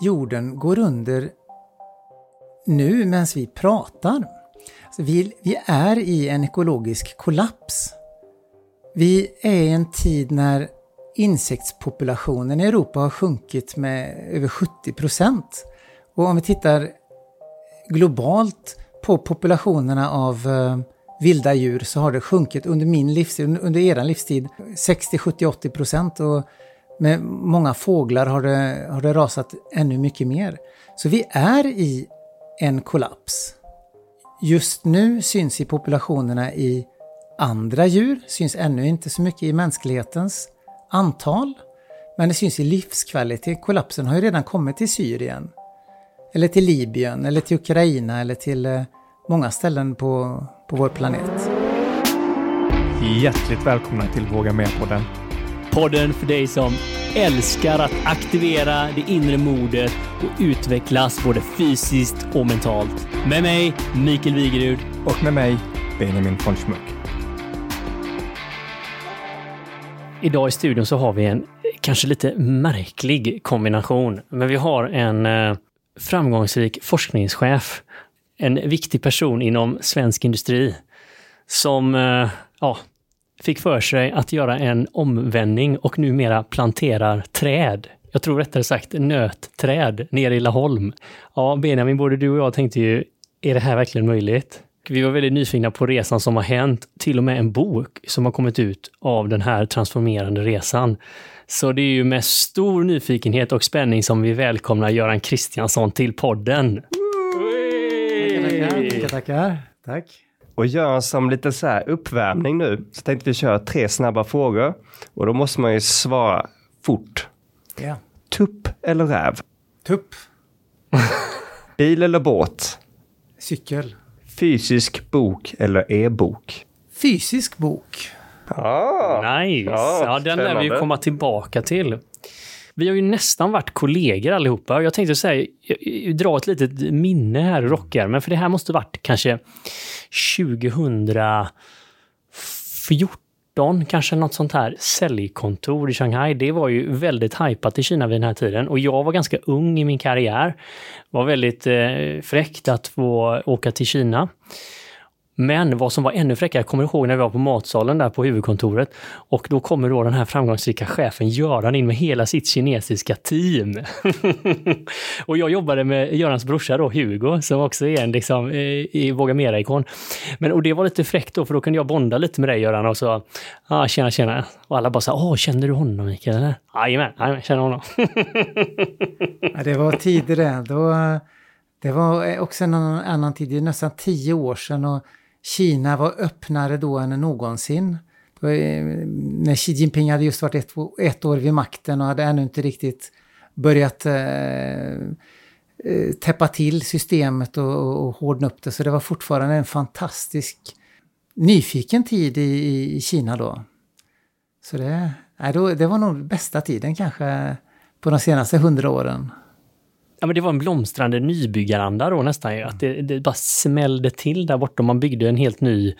jorden går under nu medan vi pratar. Alltså vi, vi är i en ekologisk kollaps. Vi är i en tid när insektspopulationen i Europa har sjunkit med över 70 procent. Och om vi tittar globalt på populationerna av eh, vilda djur så har det sjunkit under min livstid, under er livstid, 60, 70, 80 procent. Och med många fåglar har det, har det rasat ännu mycket mer. Så vi är i en kollaps. Just nu syns i populationerna i andra djur, syns ännu inte så mycket i mänsklighetens antal. Men det syns i livskvalitet. Kollapsen har ju redan kommit till Syrien. Eller till Libyen, eller till Ukraina, eller till eh, många ställen på, på vår planet. Hjärtligt välkomna till Våga Med-podden. Podden för dig som älskar att aktivera det inre modet och utvecklas både fysiskt och mentalt. Med mig, Mikael Wigerud. Och med mig, Benjamin von Schmuck. Idag i studion så har vi en kanske lite märklig kombination. Men vi har en eh, framgångsrik forskningschef, en viktig person inom svensk industri som eh, ja, fick för sig att göra en omvändning och numera planterar träd. Jag tror rättare sagt nötträd nere i Laholm. Ja, Benjamin, både du och jag tänkte ju, är det här verkligen möjligt? Vi var väldigt nyfikna på resan som har hänt, till och med en bok som har kommit ut av den här transformerande resan. Så det är ju med stor nyfikenhet och spänning som vi välkomnar Göran Kristiansson till podden. Tackar, tackar. Tack. Och gör som lite så här uppvärmning nu så tänkte vi köra tre snabba frågor. Och då måste man ju svara fort. Ja. Tupp eller räv? Tupp. Bil eller båt? Cykel. Fysisk bok eller e-bok? Fysisk bok. Ah, Nice! Ja, Ja, den lär vi ju komma tillbaka till. Vi har ju nästan varit kollegor allihopa. Jag tänkte säga, dra ett litet minne här och i rockärmen, för det här måste varit kanske 2014, kanske något sånt här säljkontor i Shanghai. Det var ju väldigt hypat i Kina vid den här tiden och jag var ganska ung i min karriär. Det var väldigt eh, fräckt att få åka till Kina. Men vad som var ännu fräckare, jag kommer ihåg när vi var på matsalen där på huvudkontoret och då kommer då den här framgångsrika chefen Göran in med hela sitt kinesiska team. och jag jobbade med Görans brorsa då, Hugo, som också är en liksom, eh, i Våga Mera-ikon. Men och det var lite fräckt då, för då kunde jag bonda lite med dig Göran och så, ah, tjena tjena. Och alla bara så åh, känner du honom Mikael? Jajamän, jajamän, känner honom. Ja, det var tider det. Då, eh, det var eh, också en annan, annan tid, det är nästan tio år sedan och Kina var öppnare då än någonsin. Eh, när Xi Jinping hade just varit ett, ett år vid makten och hade ännu inte riktigt börjat eh, eh, täppa till systemet och, och, och hårdna upp det. Så det var fortfarande en fantastisk nyfiken tid i, i, i Kina då. Så det, nej, då, det var nog bästa tiden kanske på de senaste hundra åren. Ja, men det var en blomstrande nybyggaranda då nästan ju. Att det, det bara smällde till där borta. Man byggde en helt ny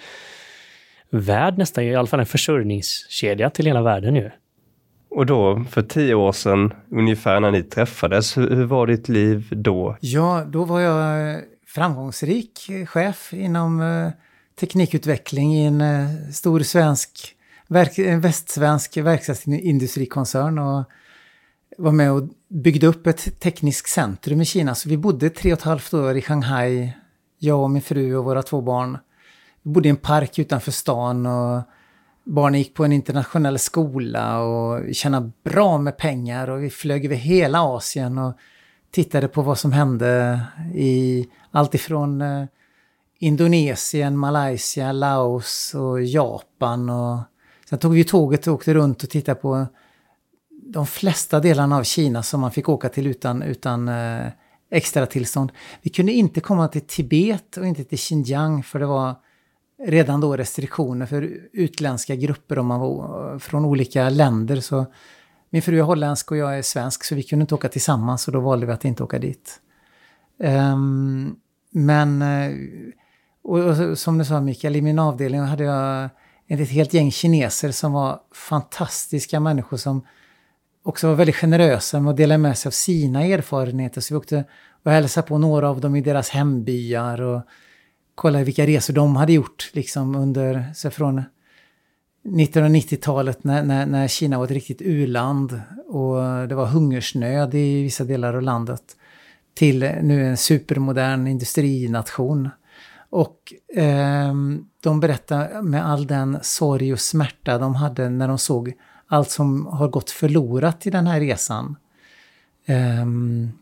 värld nästan, i alla fall en försörjningskedja till hela världen ju. Och då, för tio år sedan, ungefär när ni träffades, hur, hur var ditt liv då? Ja, då var jag eh, framgångsrik chef inom eh, teknikutveckling i en eh, stor svensk, verk, en västsvensk verkstadsindustrikoncern och var med och byggde upp ett tekniskt centrum i Kina. Så vi bodde tre och ett halvt år i Shanghai, jag och min fru och våra två barn. Vi bodde i en park utanför stan och barnen gick på en internationell skola och tjänade bra med pengar och vi flög över hela Asien och tittade på vad som hände i allt ifrån eh, Indonesien, Malaysia, Laos och Japan. Och sen tog vi tåget och åkte runt och tittade på de flesta delarna av Kina som man fick åka till utan, utan eh, extra tillstånd. Vi kunde inte komma till Tibet och inte till Xinjiang för det var redan då restriktioner för utländska grupper om man var eh, från olika länder. Så min fru är holländsk och jag är svensk så vi kunde inte åka tillsammans och då valde vi att inte åka dit. Um, men, eh, och, och som du sa Mikael, i min avdelning hade jag ett helt gäng kineser som var fantastiska människor som också var väldigt generösa med att dela med sig av sina erfarenheter. Så vi åkte och hälsade på några av dem i deras hembyar och kollade vilka resor de hade gjort liksom under, så från 1990-talet när, när, när Kina var ett riktigt uland och det var hungersnöd i vissa delar av landet till nu en supermodern industrination. Och eh, de berättar med all den sorg och smärta de hade när de såg allt som har gått förlorat i den här resan. Um,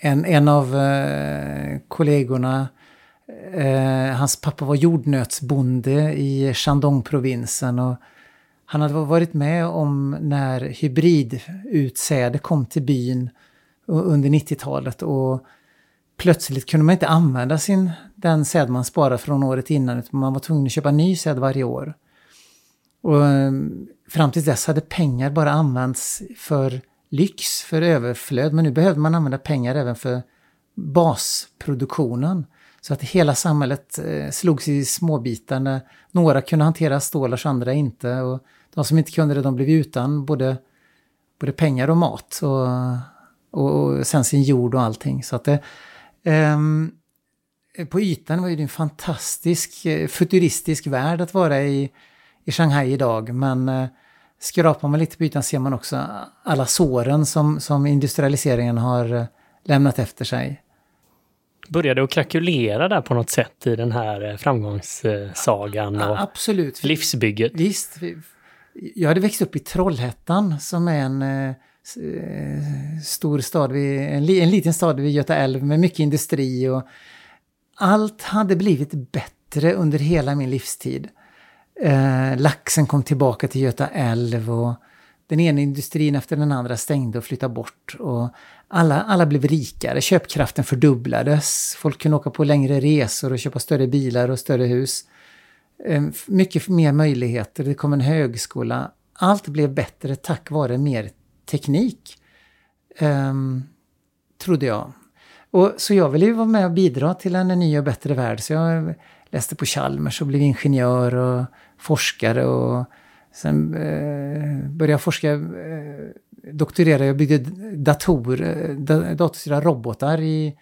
en, en av uh, kollegorna, uh, hans pappa var jordnötsbonde i Shandong-provinsen och han hade varit med om när hybridutsäde kom till byn under 90-talet och plötsligt kunde man inte använda sin, den säd man sparade från året innan utan man var tvungen att köpa ny säd varje år. Och ehm, fram till dess hade pengar bara använts för lyx, för överflöd, men nu behövde man använda pengar även för basproduktionen. Så att hela samhället eh, slogs i småbitar när några kunde hantera stålars, andra inte. Och de som inte kunde det, de blev utan både, både pengar och mat. Och, och, och sen sin jord och allting. Så att det, um, på ytan var det en fantastisk eh, futuristisk värld att vara i, i Shanghai idag. Men uh, skrapar man lite på ytan ser man också alla såren som, som industrialiseringen har uh, lämnat efter sig. Började att krakulera där på något sätt i den här framgångssagan och Absolut. livsbygget? Visst. Jag hade växt upp i Trollhättan som är en stor stad, vid, en, en liten stad vid Göta älv med mycket industri och allt hade blivit bättre under hela min livstid. Eh, laxen kom tillbaka till Göta älv och den ena industrin efter den andra stängde och flyttade bort. Och alla, alla blev rikare, köpkraften fördubblades. Folk kunde åka på längre resor och köpa större bilar och större hus. Eh, mycket mer möjligheter, det kom en högskola. Allt blev bättre tack vare mer teknik. Um, trodde jag. Och, så jag ville ju vara med och bidra till en ny och bättre värld. Så jag läste på Chalmers och blev ingenjör och forskare. Och sen eh, började jag forska, eh, doktorera, jag byggde dator, eh, datorstyrda robotar i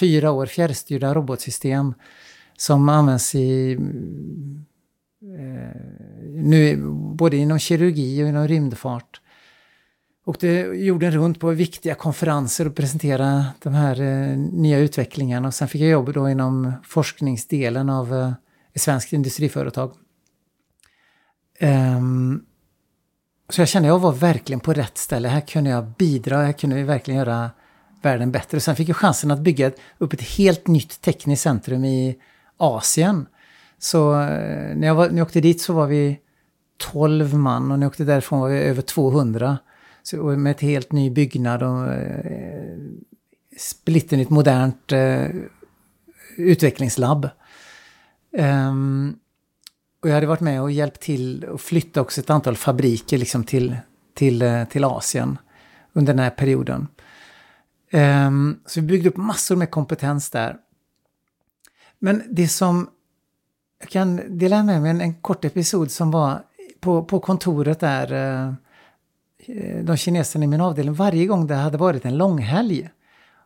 fyra år, fjärrstyrda robotsystem som används i eh, nu både inom kirurgi och inom rymdfart åkte jorden runt på viktiga konferenser och presenterade de här eh, nya utvecklingarna. Och sen fick jag jobb då inom forskningsdelen av eh, ett svenskt industriföretag. Um, så jag kände att jag var verkligen på rätt ställe. Här kunde jag bidra, här kunde vi verkligen göra världen bättre. Sen fick jag chansen att bygga upp ett helt nytt tekniskt centrum i Asien. Så eh, när jag, var, när jag åkte dit så var vi 12 man och när jag åkte därifrån var vi över 200. Så, med ett helt ny byggnad och eh, splitternytt modernt eh, utvecklingslabb. Um, och jag hade varit med och hjälpt till att flytta också ett antal fabriker liksom till, till, eh, till Asien under den här perioden. Um, så vi byggde upp massor med kompetens där. Men det som jag kan dela med mig en, en kort episod som var på, på kontoret där uh, de kineserna i min avdelning varje gång det hade varit en långhelg.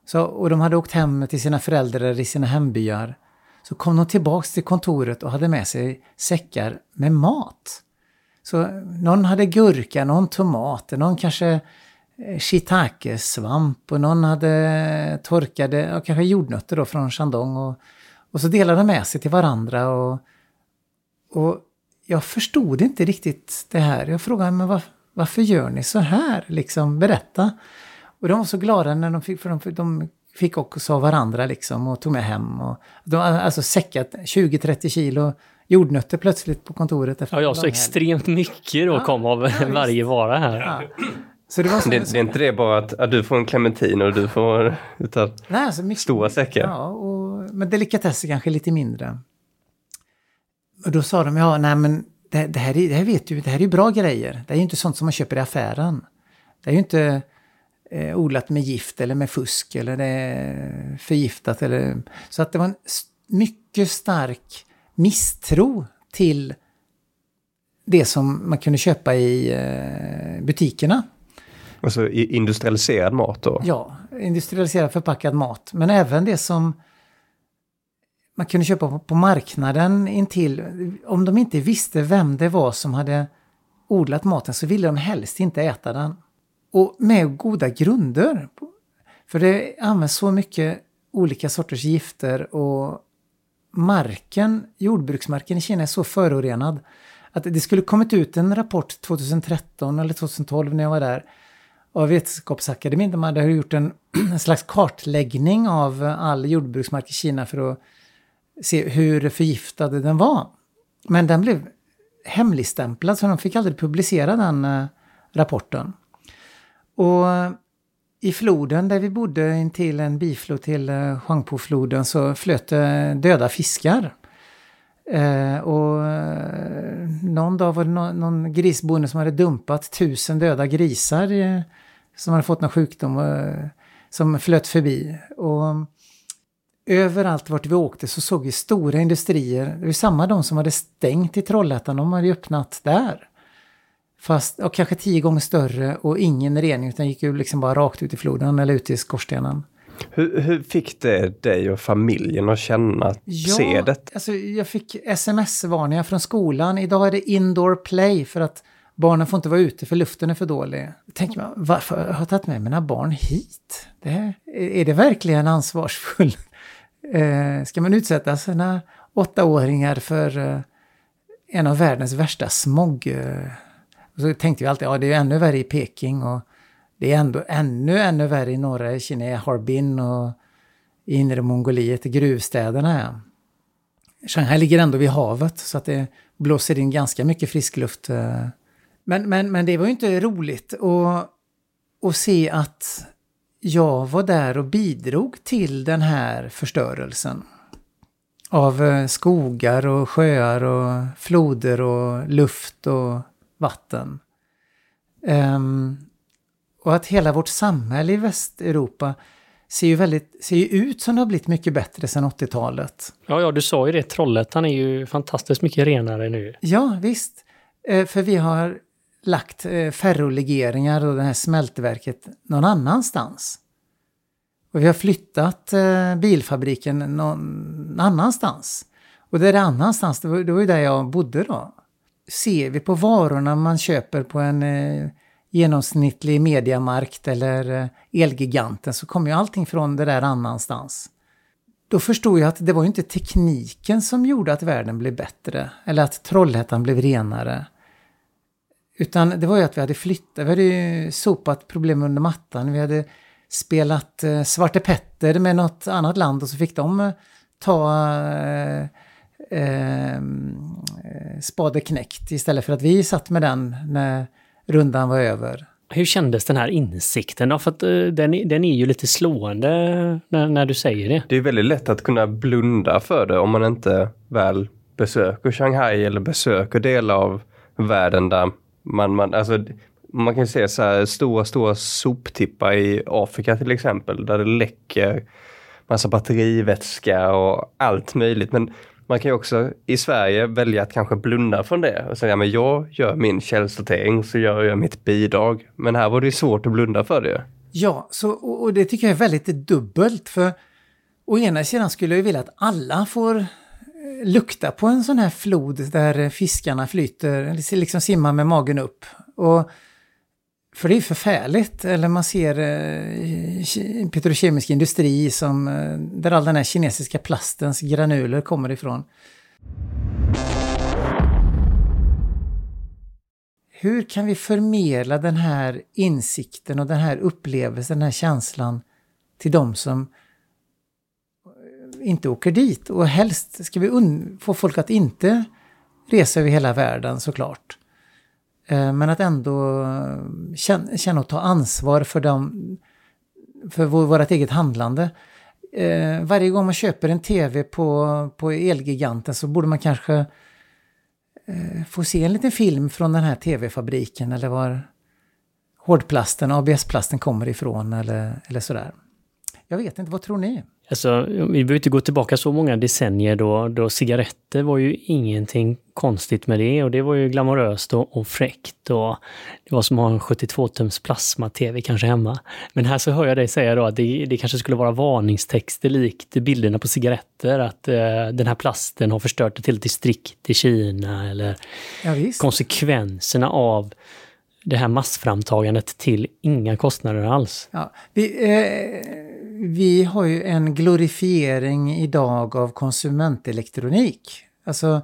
Så, och de hade åkt hem till sina föräldrar i sina hembyar. Så kom de tillbaks till kontoret och hade med sig säckar med mat. Så någon hade gurka, någon tomater, någon kanske eh, shiitake-svamp och någon hade torkade, och kanske jordnötter då från Shandong. Och, och så delade de med sig till varandra. Och, och jag förstod inte riktigt det här. Jag frågade men var, varför gör ni så här? Liksom, berätta. Och de var så glada när de fick, för de, de fick också av varandra liksom och tog med hem. Och de har alltså säckat 20-30 kilo jordnötter plötsligt på kontoret. Efter ja, ja, så extremt mycket då ja, kom av ja, varje vara här. Ja. Så det, var så, det, det, är inte det bara att, att, du får en clementin och du får utan nej, alltså mycket, stora säckar? Ja, och, men delikatesser kanske lite mindre. Och då sa de, ja, nej men det, det, här är, det här vet du, det här är bra grejer. Det är ju inte sånt som man köper i affären. Det är ju inte eh, odlat med gift eller med fusk eller det är förgiftat. Eller, så att det var en mycket stark misstro till det som man kunde köpa i eh, butikerna. Alltså i- industrialiserad mat då? Ja, industrialiserad förpackad mat. Men även det som man kunde köpa på- på marknaden intill. Om de inte visste vem det var som hade odlat maten så ville de helst inte äta den. Och med goda grunder. För det används så mycket olika sorters gifter och marken, jordbruksmarken i Kina är så förorenad att det skulle kommit ut en rapport 2013 eller 2012 när jag var där av Vetenskapsakademin. De hade gjort en, en slags kartläggning av all jordbruksmark i Kina för att se hur förgiftad den var. Men den blev hemligstämplad så de fick aldrig publicera den eh, rapporten. Och i floden där vi bodde intill en biflod till eh, Huangpu-floden så flöt det döda fiskar. Eh, och eh, någon dag var det någon, någon grisbonde som hade dumpat tusen döda grisar eh, som hade fått någon sjukdom eh, som flöt förbi. Och överallt vart vi åkte så såg vi stora industrier. Det var samma de som hade stängt i Trollhättan, de hade ju öppnat där. Fast, och kanske tio gånger större och ingen rening utan gick ju liksom bara rakt ut i floden eller ut i skorstenen. Hur, hur fick det dig och familjen att känna, se det? Alltså, jag fick sms-varningar från skolan. Idag är det indoor play för att barnen får inte vara ute för luften är för dålig. Då tänker man, varför har jag tagit med mina barn hit? Det här, är det verkligen ansvarsfullt? Eh, ska man utsätta sina åttaåringar för eh, en av världens värsta smog... Eh, och så tänkte vi alltid, ja det är ju ännu värre i Peking och det är ändå ännu, ännu värre i norra Kina, i Harbin och i inre Mongoliet, i gruvstäderna. Shanghai ligger ändå vid havet så att det blåser in ganska mycket frisk luft. Eh. Men, men, men det var ju inte roligt att, att se att jag var där och bidrog till den här förstörelsen. Av eh, skogar och sjöar och floder och luft och vatten. Ehm, och att hela vårt samhälle i Västeuropa ser ju, väldigt, ser ju ut som det har blivit mycket bättre sedan 80-talet. Ja, ja, du sa ju det. Trollhättan är ju fantastiskt mycket renare nu. Ja, visst. Eh, för vi har lagt eh, ferrolegeringar och det här smältverket någon annanstans. Och vi har flyttat eh, bilfabriken någon annanstans. Och det där annanstans, det var, det var ju där jag bodde då. Ser vi på varorna man köper på en eh, genomsnittlig mediamarkt eller eh, Elgiganten så kommer ju allting från det där annanstans. Då förstod jag att det var ju inte tekniken som gjorde att världen blev bättre eller att Trollhättan blev renare. Utan det var ju att vi hade flyttat, vi hade ju sopat problem under mattan, vi hade spelat eh, Svarte Petter med något annat land och så fick de eh, ta eh, eh, eh, spade knäckt istället för att vi satt med den när rundan var över. Hur kändes den här insikten då? För att eh, den, är- den är ju lite slående när, när du säger det. Det är väldigt lätt att kunna blunda för det om man inte väl besöker Shanghai eller besöker delar av världen där man, man, alltså, man kan se så här stora, stora soptippar i Afrika till exempel, där det läcker massa batterivätska och allt möjligt. Men man kan ju också i Sverige välja att kanske blunda från det och säga, men jag gör min källsortering så gör jag mitt bidrag. Men här var det ju svårt att blunda för det. Ja, så, och, och det tycker jag är väldigt dubbelt. För å ena sidan skulle jag ju vilja att alla får eh, lukta på en sån här flod där fiskarna flyter, liksom simmar med magen upp. Och, för det är förfärligt. Eller man ser eh, petrokemisk industri som, eh, där all den här kinesiska plastens granuler kommer ifrån. Hur kan vi förmedla den här insikten och den här upplevelsen, den här känslan till de som eh, inte åker dit? Och helst ska vi få folk att inte resa över hela världen såklart. Eh, men att ändå eh, känna, och ta ansvar för, dem, för vårt eget handlande. Eh, varje gång man köper en tv på, på Elgiganten så borde man kanske få se en liten film från den här tv-fabriken eller var hårdplasten, ABS-plasten kommer ifrån eller, eller sådär. Jag vet inte, vad tror ni? Alltså, vi behöver inte gå tillbaka så många decennier då, då cigaretter var ju ingenting konstigt med det och det var ju glamoröst och, och fräckt och det var som att ha en 72-tums plasma-tv kanske hemma. Men här så hör jag dig säga då att det, det kanske skulle vara varningstexter likt bilderna på cigaretter, att eh, den här plasten har förstört ett helt distrikt i Kina eller Ja, konsekvenserna av det här massframtagandet till inga kostnader alls. Ja, vi, eh, vi har ju en glorifiering idag av konsumentelektronik. Alltså,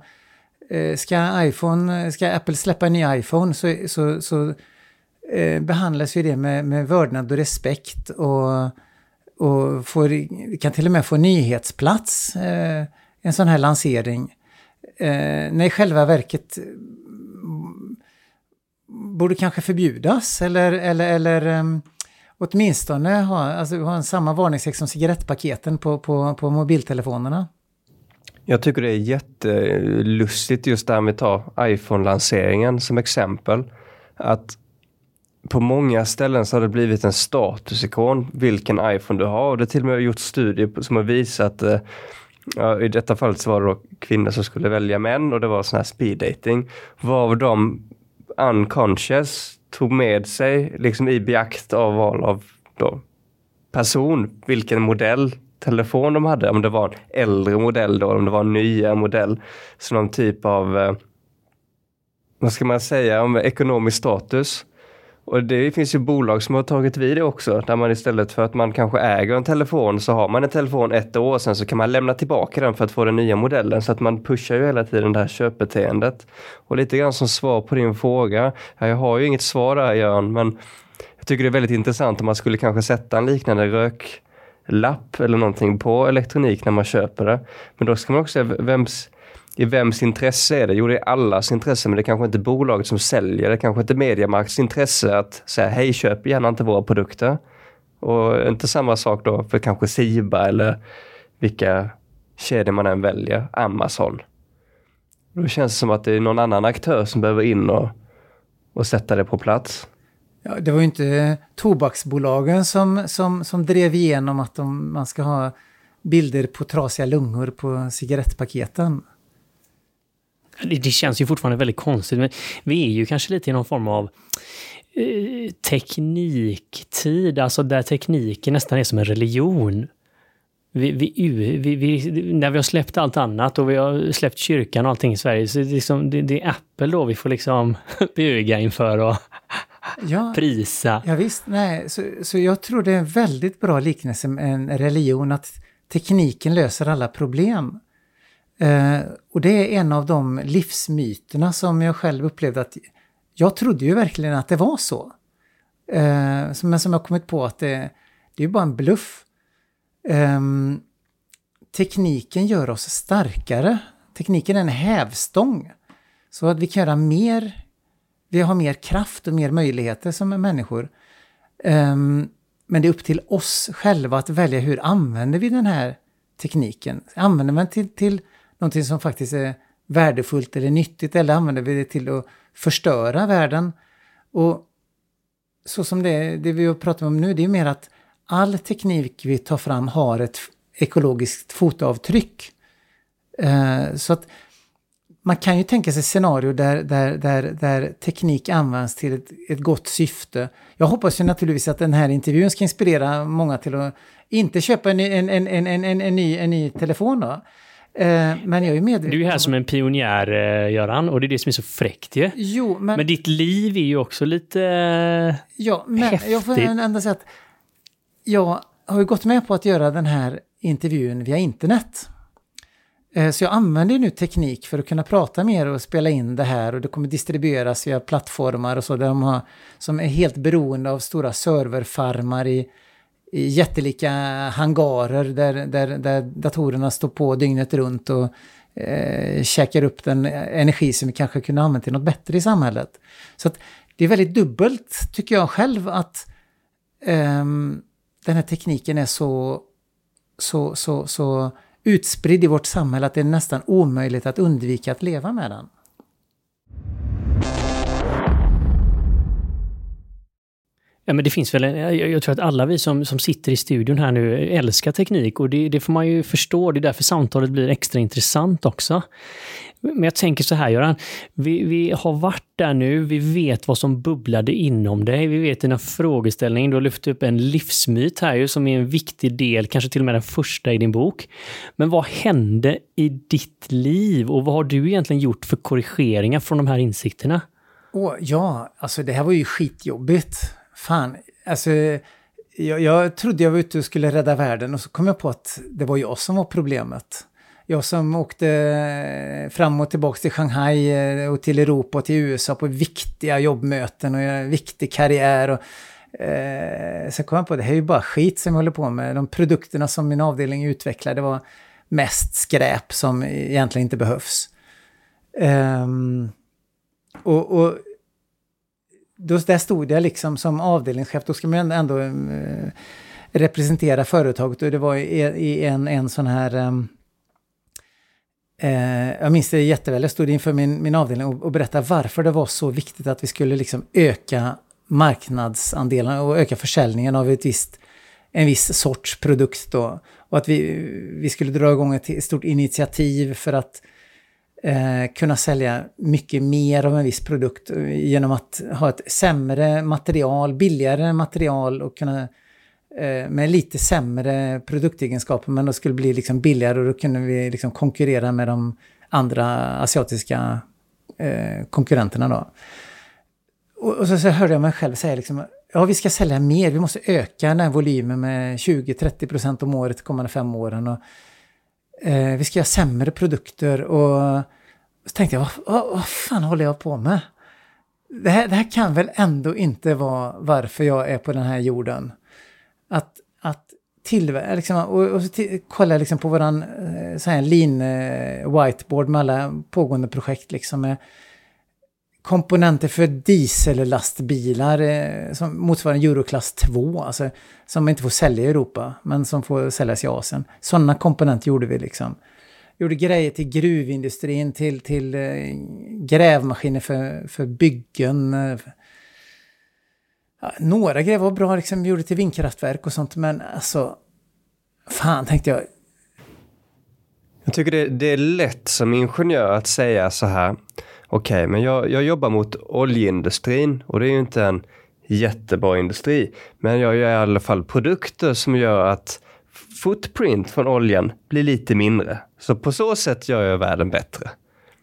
eh, ska, iPhone, ska Apple släppa en ny iPhone så, så, så eh, behandlas ju det med, med vördnad och respekt och, och får, kan till och med få nyhetsplats, eh, en sån här lansering. Eh, när i själva verket mm, borde kanske förbjudas eller, eller, eller um, åtminstone ha, alltså, ha en samma varningstext som cigarettpaketen på, på, på mobiltelefonerna. Jag tycker det är jättelustigt just det här med att ta iPhone-lanseringen som exempel. Att på många ställen så har det blivit en statusikon vilken iPhone du har. Och det till och med gjort studier som har visat eh, Ja, I detta fallet så var det då kvinnor som skulle välja män och det var sån här speed dating. Var de unconscious tog med sig liksom i beakt av val av då, person vilken modell telefon de hade. Om det var en äldre modell då, om det var en nyare modell. Så någon typ av, eh, vad ska man säga, om ekonomisk status. Och det finns ju bolag som har tagit vid det också, där man istället för att man kanske äger en telefon så har man en telefon ett år sen så kan man lämna tillbaka den för att få den nya modellen. Så att man pushar ju hela tiden det här köpbeteendet. Och lite grann som svar på din fråga, jag har ju inget svar där Jörn, men jag tycker det är väldigt intressant om man skulle kanske sätta en liknande röklapp eller någonting på elektronik när man köper det. Men då ska man också se vems i vems intresse är det? Jo, det är allas intresse, men det är kanske inte bolaget som säljer. Det är kanske inte Mediamarkts intresse att säga hej, köp gärna inte våra produkter. Och inte samma sak då för kanske Siba eller vilka kedjor man än väljer, Amazon. Då känns det som att det är någon annan aktör som behöver in och, och sätta det på plats. Ja, det var ju inte tobaksbolagen som, som, som drev igenom att de, man ska ha bilder på trasiga lungor på cigarettpaketen. Det, känns ju fortfarande väldigt konstigt, men vi är ju kanske lite i någon form av eh, tekniktid, alltså där tekniken nästan är som en religion. Vi, vi, vi, när vi har släppt allt annat och vi har släppt kyrkan och allting i Sverige, så det, är, liksom, det, det är Apple då vi får liksom buga inför och ja, prisa. Ja, visst, nej, så, så jag tror det är en väldigt bra liknelse med en religion, att tekniken löser alla problem. Eh, och det är en av de livsmyterna som jag själv upplevde att jag trodde ju verkligen att det var så. Eh, men som jag kommit på att det, det är bara en bluff. Eh, tekniken gör oss starkare. Tekniken är en hävstång. Så att vi kan göra mer, vi har mer kraft och mer möjligheter som människor. Um, men det är upp till oss själva att välja hur använder vi den här tekniken. Använder man till, till någonting som faktiskt är värdefullt eller nyttigt eller använder vi det till att förstöra världen? Och så som det, det vi pratar om nu, det är mer att all teknik vi tar fram har ett ekologiskt fotavtryck. Eh, så att man kan ju tänka sig scenario där, där, där, där teknik används till ett, ett gott syfte. Jag hoppas ju naturligtvis att den här intervjun ska inspirera många till att inte köpa en, en, en, en, en, en, ny, en ny telefon. Då. Eh, men jag är medveten Du är här som en pionjär, eh, Göran, och det är det som är så fräckt ju. Jo, men... Men ditt liv är ju också lite eh, Ja, men häftigt. jag får ändå säga att jag har ju gått med på att göra den här intervjun via internet. Så jag använder nu teknik för att kunna prata mer och spela in det här och det kommer distribueras via plattformar och så där de har, som är helt beroende av stora serverfarmar i i jättelika hangarer där, där, där datorerna står på dygnet runt och eh, käkar upp den energi som vi kanske kunde använda till något bättre i samhället. Så att det är väldigt dubbelt, tycker jag själv, att eh, den här tekniken är så, så, så, så utspridd i vårt samhälle att det är nästan omöjligt att undvika att leva med den. Ja, men det finns väl, jag, jag tror att alla vi som, som sitter i studion här nu älskar teknik och det, det får man ju förstå. Det är därför samtalet blir extra intressant också. Men jag tänker så här Göran, vi, vi har varit där nu, vi vet vad som bubblade inom dig, vi vet dina frågeställningar, du har lyft upp en livsmyt här ju som är en viktig del, kanske till och med den första i din bok. Men vad hände i ditt liv och vad har du egentligen gjort för korrigeringar från de här insikterna? Oh, ja, alltså det här var ju skitjobbigt. Fan, alltså jag, jag trodde jag var ute och skulle rädda världen och så kom jag på att det var jag som var problemet. Jag som åkte fram och tillbaka till Shanghai eh, och till Europa och till USA på viktiga jobbmöten och en viktig karriär. Och, eh, sen kom jag på att det här är ju bara skit som jag håller på med. De produkterna som min avdelning utvecklade var mest skräp som egentligen inte behövs. Um, och, och då, där stod jag liksom som avdelningschef, då ska man ändå äh, representera företaget. Och det var i, e-, i en, en sån här ähm, äh, jag minns det jätteväl, jag stod inför min, min avdelning och, och berättade varför det var så viktigt att vi skulle liksom öka marknadsandelen och öka försäljningen av ett visst, en viss sorts produkt då. Och att vi, vi skulle dra igång ett stort initiativ för att eh, kunna sälja mycket mer av en viss produkt eh, genom att ha ett sämre material, billigare material och kunna eh, med lite sämre produktegenskaper men det skulle bli liksom billigare och då kunde vi liksom konkurrera med de andra asiatiska eh, konkurrenterna då. Och, och så, så, hörde jag mig själv säga liksom, ja vi ska sälja mer, vi måste öka den här volymen med 20-30% om året de kommande fem åren. Och, eh, vi ska göra sämre produkter och så tänkte jag, vad, vad, vad fan håller jag på med? Det här, det här kan väl ändå inte vara varför jag är på den här jorden. Att, att tillverka, liksom, och, och kollade jag liksom på våran eh, så här, lean eh, whiteboard med alla pågående projekt liksom med komponenter för diesellastbilar eh, som motsvarar Euroklass 2, alltså som inte får sälja i Europa, men som får säljas i Asien. Sådana komponenter gjorde vi liksom. Gjorde grejer till gruvindustrin, till, till eh, grävmaskiner för, för byggen. Eh, ja, några grejer var bra, liksom, vi gjorde till vindkraftverk och sånt, men alltså... Fan, tänkte jag. Jag tycker det, det är lätt som ingenjör att säga så här. Okej, okay, men jag, jag jobbar mot oljeindustrin och det är ju inte en jättebra industri. Men jag gör i alla fall produkter som gör att footprint från oljan blir lite mindre. Så på så sätt gör jag världen bättre.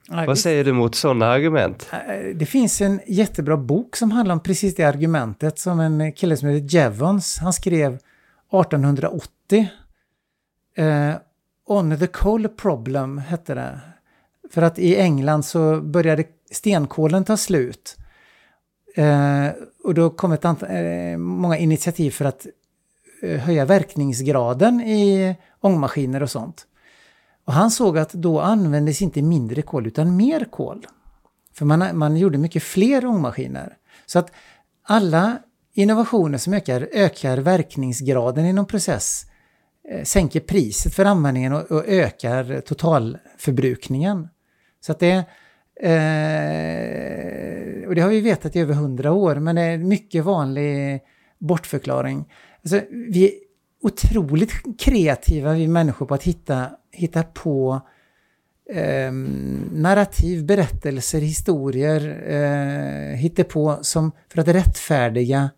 Ja, Vad säger du mot sådana argument? Det finns en jättebra bok som handlar om precis det argumentet som en kille som heter Jevons, han skrev 1880. Eh, On the coal problem hette det. För att i England så började stenkolen ta slut. Eh, och då kom ett antal, eh, många initiativ för att eh, höja verkningsgraden i ångmaskiner och sånt. Och han såg att då användes inte mindre kol utan mer kol. För man, man gjorde mycket fler ångmaskiner. Så att alla innovationer som ökar, ökar verkningsgraden inom process eh, sänker priset för användningen och, och ökar totalförbrukningen. Så att det... Eh, och det har vi vetat i över hundra år, men det är en mycket vanlig bortförklaring. Alltså, vi är otroligt kreativa, vi människor, på att hitta, hitta på eh, narrativ, berättelser, historier, eh, hitta på som för att rättfärdiga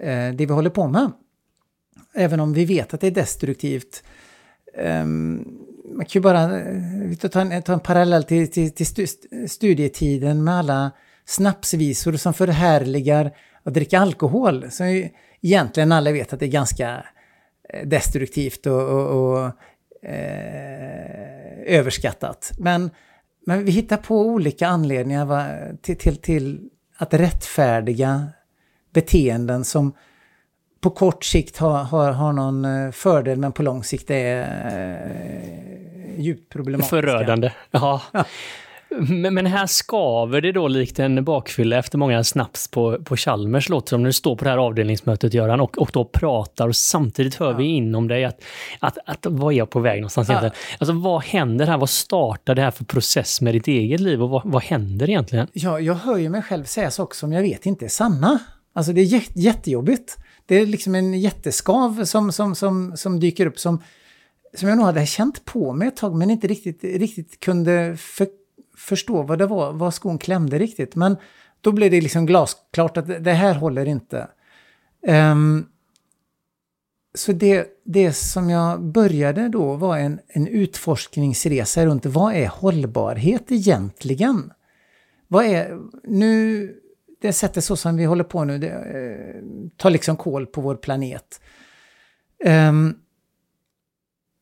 eh, det vi håller på med. Även om vi vet att det är destruktivt. Ehm, man kan ju bara eh, ta en, ta en parallell till, till, till studietiden med alla snapsvisor som förhärligar att dricka alkohol. Som ju egentligen alla vet att det är ganska eh, destruktivt och, och, och eh, överskattat. Men, men vi hittar på olika anledningar va, till, till, till att rättfärdiga beteenden som på kort sikt har, har, har någon eh, fördel men på lång sikt är eh, djupt problematiska. Förödande. Ja. ja. Men, men, här skaver det då likt en bakfylla efter många snaps på, på Chalmers, låter som när du står på det här avdelningsmötet, Göran, och, och då pratar och samtidigt hör ja. vi inom dig att, att, att vad är jag på väg någonstans ja. egentligen? Alltså vad händer här? Vad startar det här för process med ditt eget liv och vad, vad händer egentligen? Ja, jag hör ju mig själv säga saker som jag vet inte är sanna. Alltså det är jät- jättejobbigt. Det är liksom en jätteskav som, som, som, som dyker upp som, som jag nog hade känt på mig ett tag men inte riktigt, riktigt kunde för, förstå vad det var, vad skon klämde riktigt. Men då blev det liksom glasklart att det här håller inte. Um, så det, det som jag började då var en, en utforskningsresa runt vad är hållbarhet egentligen? Vad är, nu, det sättet så som vi håller på nu, det eh, tar liksom koll på vår planet. Um,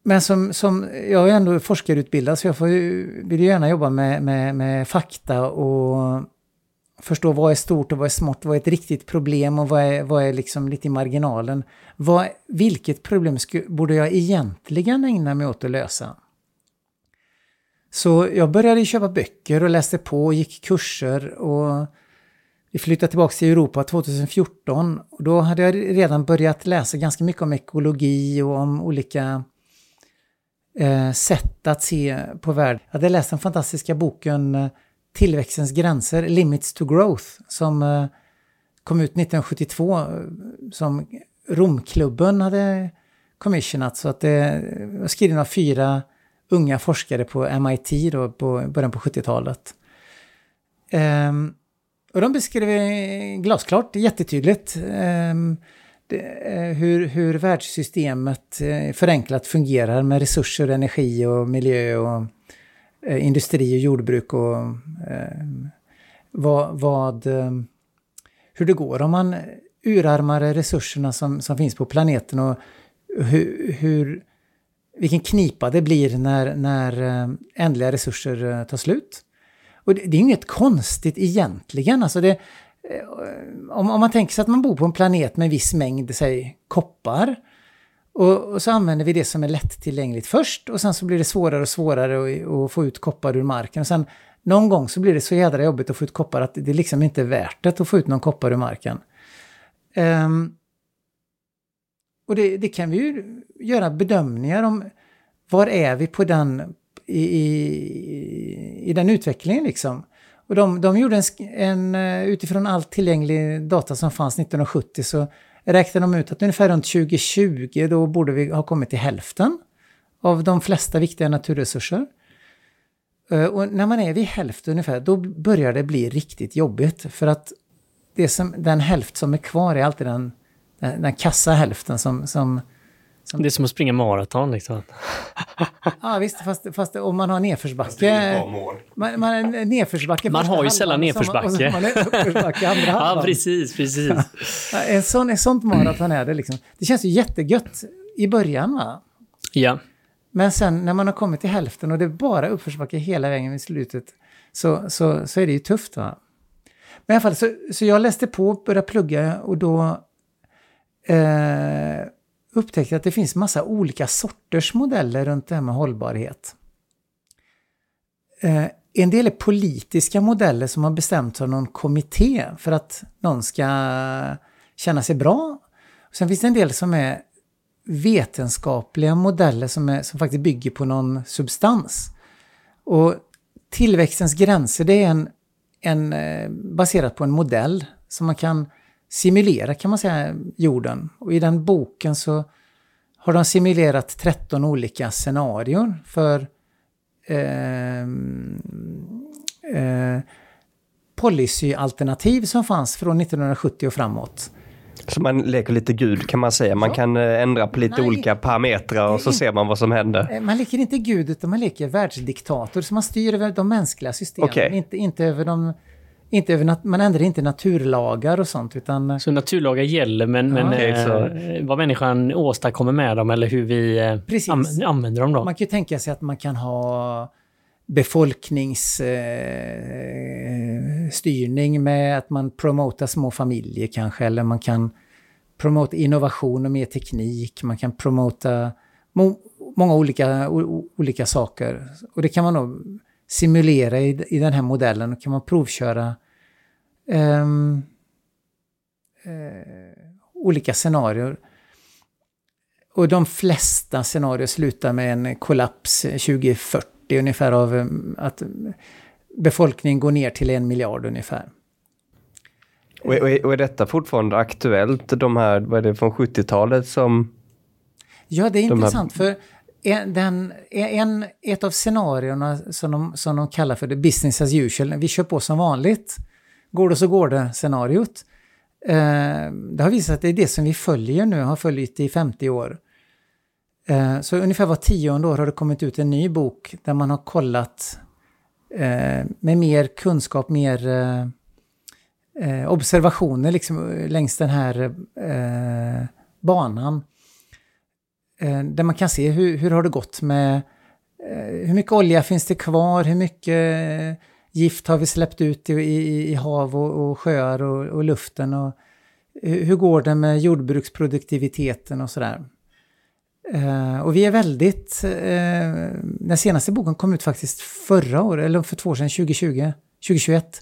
men som, som, jag är ändå forskarutbildad så jag får, vill ju gärna jobba med, med, med fakta och förstå vad är stort och vad är smått, vad är ett riktigt problem och vad är, vad är liksom lite i marginalen. Vad, vilket problem sku, borde jag egentligen ägna mig åt att lösa? Så jag började köpa böcker och läste på och gick kurser och vi flyttade tillbaka till Europa 2014 och då hade jag redan börjat läsa ganska mycket om ekologi och om olika eh, sätt att se på världen. Jag hade läst den fantastiska boken eh, Tillväxtens gränser, Limits to Growth, som eh, kom ut 1972 eh, som Romklubben hade commissionat. Så att eh, det var skriven av fyra unga forskare på MIT då, på början på 70-talet. Um, ehm, och de beskrev glasklart, jättetydligt, ehm, det, eh, hur, hur världssystemet eh, förenklat fungerar med resurser, energi och miljö och eh, industri och jordbruk och eh, vad, vad, eh, hur det går om man urarmar resurserna som, som finns på planeten och hur, hur, vilken knipa det blir när, när eh, ändliga resurser eh, tar slut. Och det, det är inget konstigt egentligen. Alltså det, eh, om, om man tänker sig att man bor på en planet med en viss mängd, säg koppar, och, och, så använder vi det som är lättillgängligt först och sen så blir det svårare och svårare att, att få ut koppar ur marken. Och sen någon gång så blir det så jädra jobbigt att få ut koppar att det liksom inte är värt det att få ut någon koppar ur marken. Um, och det, det, kan vi ju göra bedömningar om. Var är vi på den, i, i, i den utvecklingen liksom? Och de, de gjorde en, en, eh, utifrån all tillgänglig data som fanns 1970 så räknade de ut att ungefär runt 2020 då borde vi ha kommit till hälften av de flesta viktiga naturresurser. Eh, och när man är vid hälften ungefär, då börjar det bli riktigt jobbigt. För att det som, den hälft som är kvar är alltid den, den, den kassa hälften som, som, som... Det är som att springa maraton liksom. ja visst, fast, fast om man har nedförsbacke... Man, man, nedförsbacke man har ju sällan nedförsbacke. man uppförsbacke andra halvan. Ja, precis, precis. en sån, ett sånt maraton är det liksom. Det känns ju jättegött i början va? Ja. Men sen när man har kommit till hälften och det är bara uppförsbacke hela vägen vid slutet så, så, så är det ju tufft va? Men i alla fall, så, så jag läste på, började plugga och då eh, upptäckte att det finns massa olika sorters modeller runt det här med hållbarhet. Eh, en del är politiska modeller som har bestämts av någon kommitté för att någon ska känna sig bra. Sen finns det en del som är vetenskapliga modeller som, är, som faktiskt bygger på någon substans. Och tillväxtens gränser det är en, en eh, baserat på en modell som man kan simulera kan man säga jorden. Och i den boken så har de simulerat 13 olika scenarion för eh, eh, policyalternativ som fanns från 1970 och framåt. Så man leker lite gud kan man säga. Man ja. kan eh, ändra på lite Nej. olika parametrar och så ser man vad som händer. Eh, man leker inte gud utan man leker världsdiktator. Så man styr över de mänskliga systemen, okay. inte, inte över de inte över man ändrar inte naturlagar och sånt utan... Så naturlagar gäller men, ja, men okay, eh, vad människan åstadkommer med dem eller hur vi eh, an använder dem då? Man kan ju tänka sig att man kan ha befolkningsstyrning eh, med att man promotar små familjer kanske eller man kan promota innovation och mer teknik, man kan promota må många olika, olika saker. Och det kan man nog simulera i, i den här modellen kan man provköra um, uh, olika scenarier. Och de flesta scenarier slutar med en kollaps 2040 ungefär av um, att befolkningen går ner till en miljard ungefär. Och, är, och är detta fortfarande aktuellt, de här, vad är det, från 70-talet som... Ja, det är De här- intressant för en, den, en, ett av scenarierna som de, som de kallar för det business as usual, vi kör på som vanligt, går det så går det scenariot. Eh, det har visat sig att det är det som vi följer nu, har följt i 50 år. Eh, så ungefär var tionde år har det kommit ut en ny bok där man har kollat eh, med mer kunskap, mer eh, eh observationer liksom, eh, längs den här eh, banan. Eh, där man kan se hur, hur har det gått med eh, hur mycket olja finns det kvar, hur mycket eh, gift har vi släppt ut i, i, i hav och, och sjöar och, och luften och hur, hur går det med jordbruksproduktiviteten och sådär. Uh, och vi är väldigt, Uh, den senaste boken kom ut faktiskt förra året, eller för två år sedan, 2020, 2021.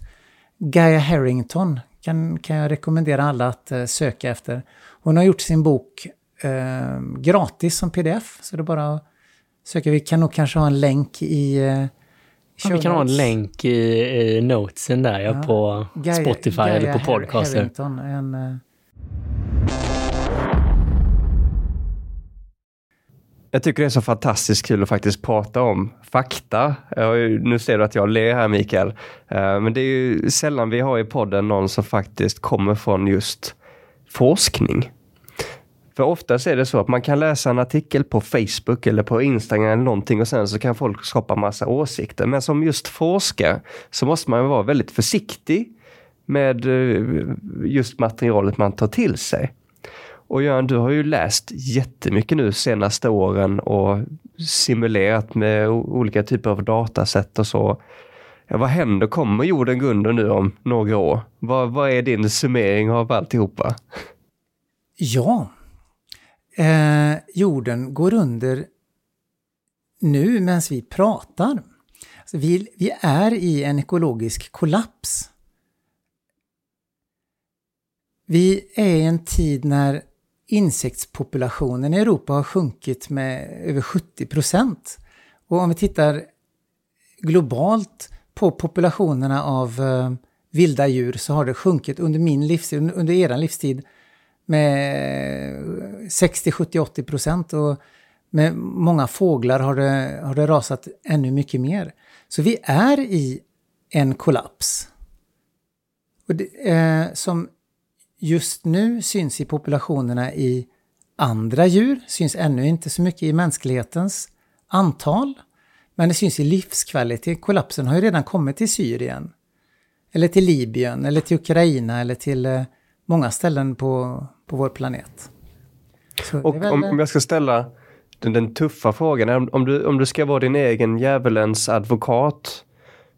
Gaia Harrington kan, kan jag rekommendera alla att uh, söka efter. Hon har gjort sin bok eh, gratis som pdf, så det är bara att söka. Vi kan nog kanske ha en länk i... Eh, Ja, vi kan ha en länk i, i notesen där ja, Ja. på Gaia- Spotify Gaia eller på podcaster. Harrington, en, eh, Jag tycker det är så fantastiskt kul att faktiskt prata om fakta. Nu ser du att jag ler här Mikael. Eh, Men det är ju sällan vi har i podden någon som faktiskt kommer från just forskning. För oftast är det så att man kan läsa en artikel på Facebook eller på Instagram eller någonting och sen så kan folk skapa massa åsikter. Men som just forskare så måste man vara väldigt försiktig med eh, just materialet man tar till sig. Och Göran, du har ju läst jättemycket nu senaste åren och simulerat med olika typer av datasätt och så. Ja, vad händer? Kommer jorden gå under nu om några år? Vad, vad är din summering av alltihopa? Ja. Eh, jorden går under nu medan vi pratar. Alltså vi, vi är i en ekologisk kollaps. Vi är i en tid när insektspopulationen i Europa har sjunkit med över 70 procent. Och om vi tittar globalt på populationerna av eh, vilda djur så har det sjunkit under min livstid, under, under er livstid med 60, 70, 80 procent och med många fåglar har det, har det rasat ännu mycket mer. Så vi är i en kollaps. Och det, eh, som just nu syns i populationerna i andra djur, syns ännu inte så mycket i mänsklighetens antal, men det syns i livskvalitet. Kollapsen har ju redan kommit till Syrien, eller till Libyen, eller till Ukraina, eller till eh, många ställen på, på vår planet. Så Och väl- om, om jag ska ställa den, den tuffa frågan, om, om, du, om du ska vara din egen djävulens advokat.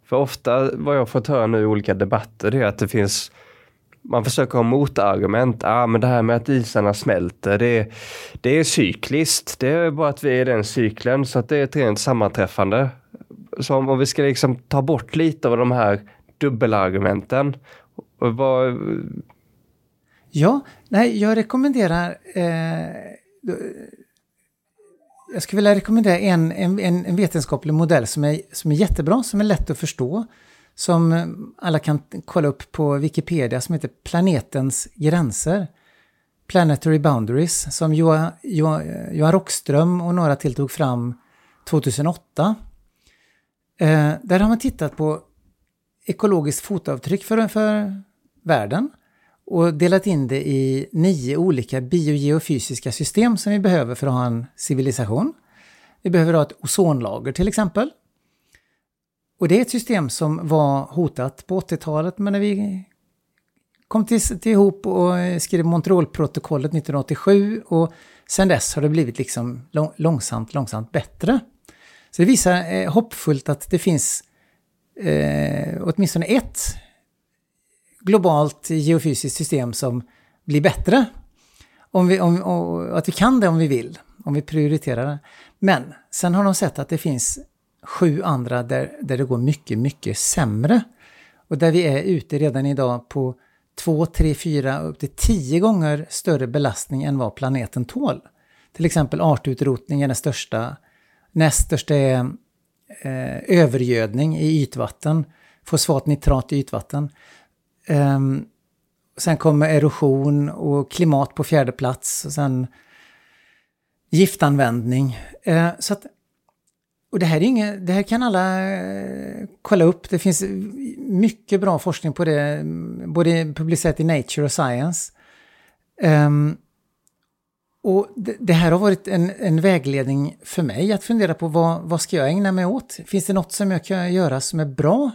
För ofta vad jag fått höra nu i olika debatter det är att det finns man försöker ha motargument. Ah, men det här med att isarna smälter, det är, det är cykliskt. Det är bara att vi är i den cykeln, så att det är ett rent sammanträffande. Så om, om vi ska liksom ta bort lite av de här dubbelargumenten. Vad, Ja, nej, jag rekommenderar... Eh, jag skulle vilja rekommendera en, en, en vetenskaplig modell som är, som är jättebra, som är lätt att förstå. Som alla kan kolla upp på Wikipedia, som heter Planetens gränser. Planetary Boundaries, som Johan, Johan, Johan Rockström och några till tog fram 2008. Eh, där har man tittat på ekologiskt fotavtryck för, för världen och delat in det i nio olika biogeofysiska system som vi behöver för att ha en civilisation. Vi behöver ha ett ozonlager till exempel. Och det är ett system som var hotat på 80-talet, men när vi kom till, till ihop och eh, skrev Montrealprotokollet 1987 och sen dess har det blivit liksom lång, långsamt, långsamt bättre. Så det visar eh, hoppfullt att det finns eh, åtminstone ett globalt geofysiskt system som blir bättre. Om vi, om, och att vi kan det om vi vill, om vi prioriterar det. Men sen har de sett att det finns sju andra där, där det går mycket, mycket sämre. Och där vi är ute redan idag på två, tre, fyra, upp till tio gånger större belastning än vad planeten tål. Till exempel artutrotning är den största. Näst största är eh, övergödning i ytvatten. Fosfatnitrat i ytvatten. Ehm, sen kommer erosion och klimat på fjärde plats. Och sen giftanvändning. Eh, så att, och det här, är inget, det här kan alla eh, kolla upp. Det finns mycket bra forskning på det, både publicerat i Nature och Science. Um, och det, det, här har varit en, en, vägledning för mig att fundera på vad, vad ska jag ägna mig åt? Finns det något som jag kan göra som är bra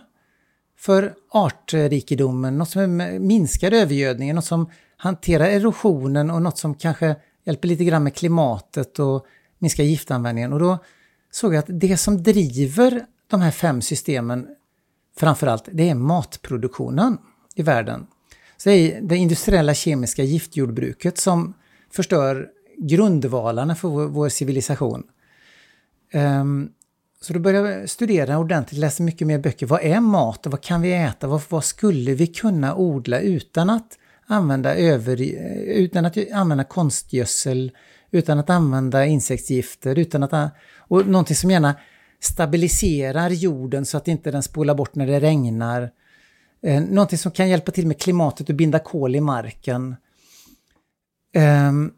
för artrikedomen, något som minskar övergödningen, något som hanterar erosionen och något som kanske hjälper lite grann med klimatet och minskar giftanvändningen. Och då såg jag att det som driver de här fem systemen framförallt, det är matproduktionen i världen. Så det är det industriella kemiska giftjordbruket som förstör grundvalarna för vår, vår civilisation. Um, så då började jag studera ordentligt, läsa mycket mer böcker. Vad är mat vad kan vi äta? Vad, vad skulle vi kunna odla utan att använda, över, utan att använda konstgödsel, utan att använda insektsgifter, utan att... Och någonting som gärna stabiliserar jorden så att inte den spolar bort när det regnar. Eh, någonting som kan hjälpa till med klimatet och binda kol i marken. Um,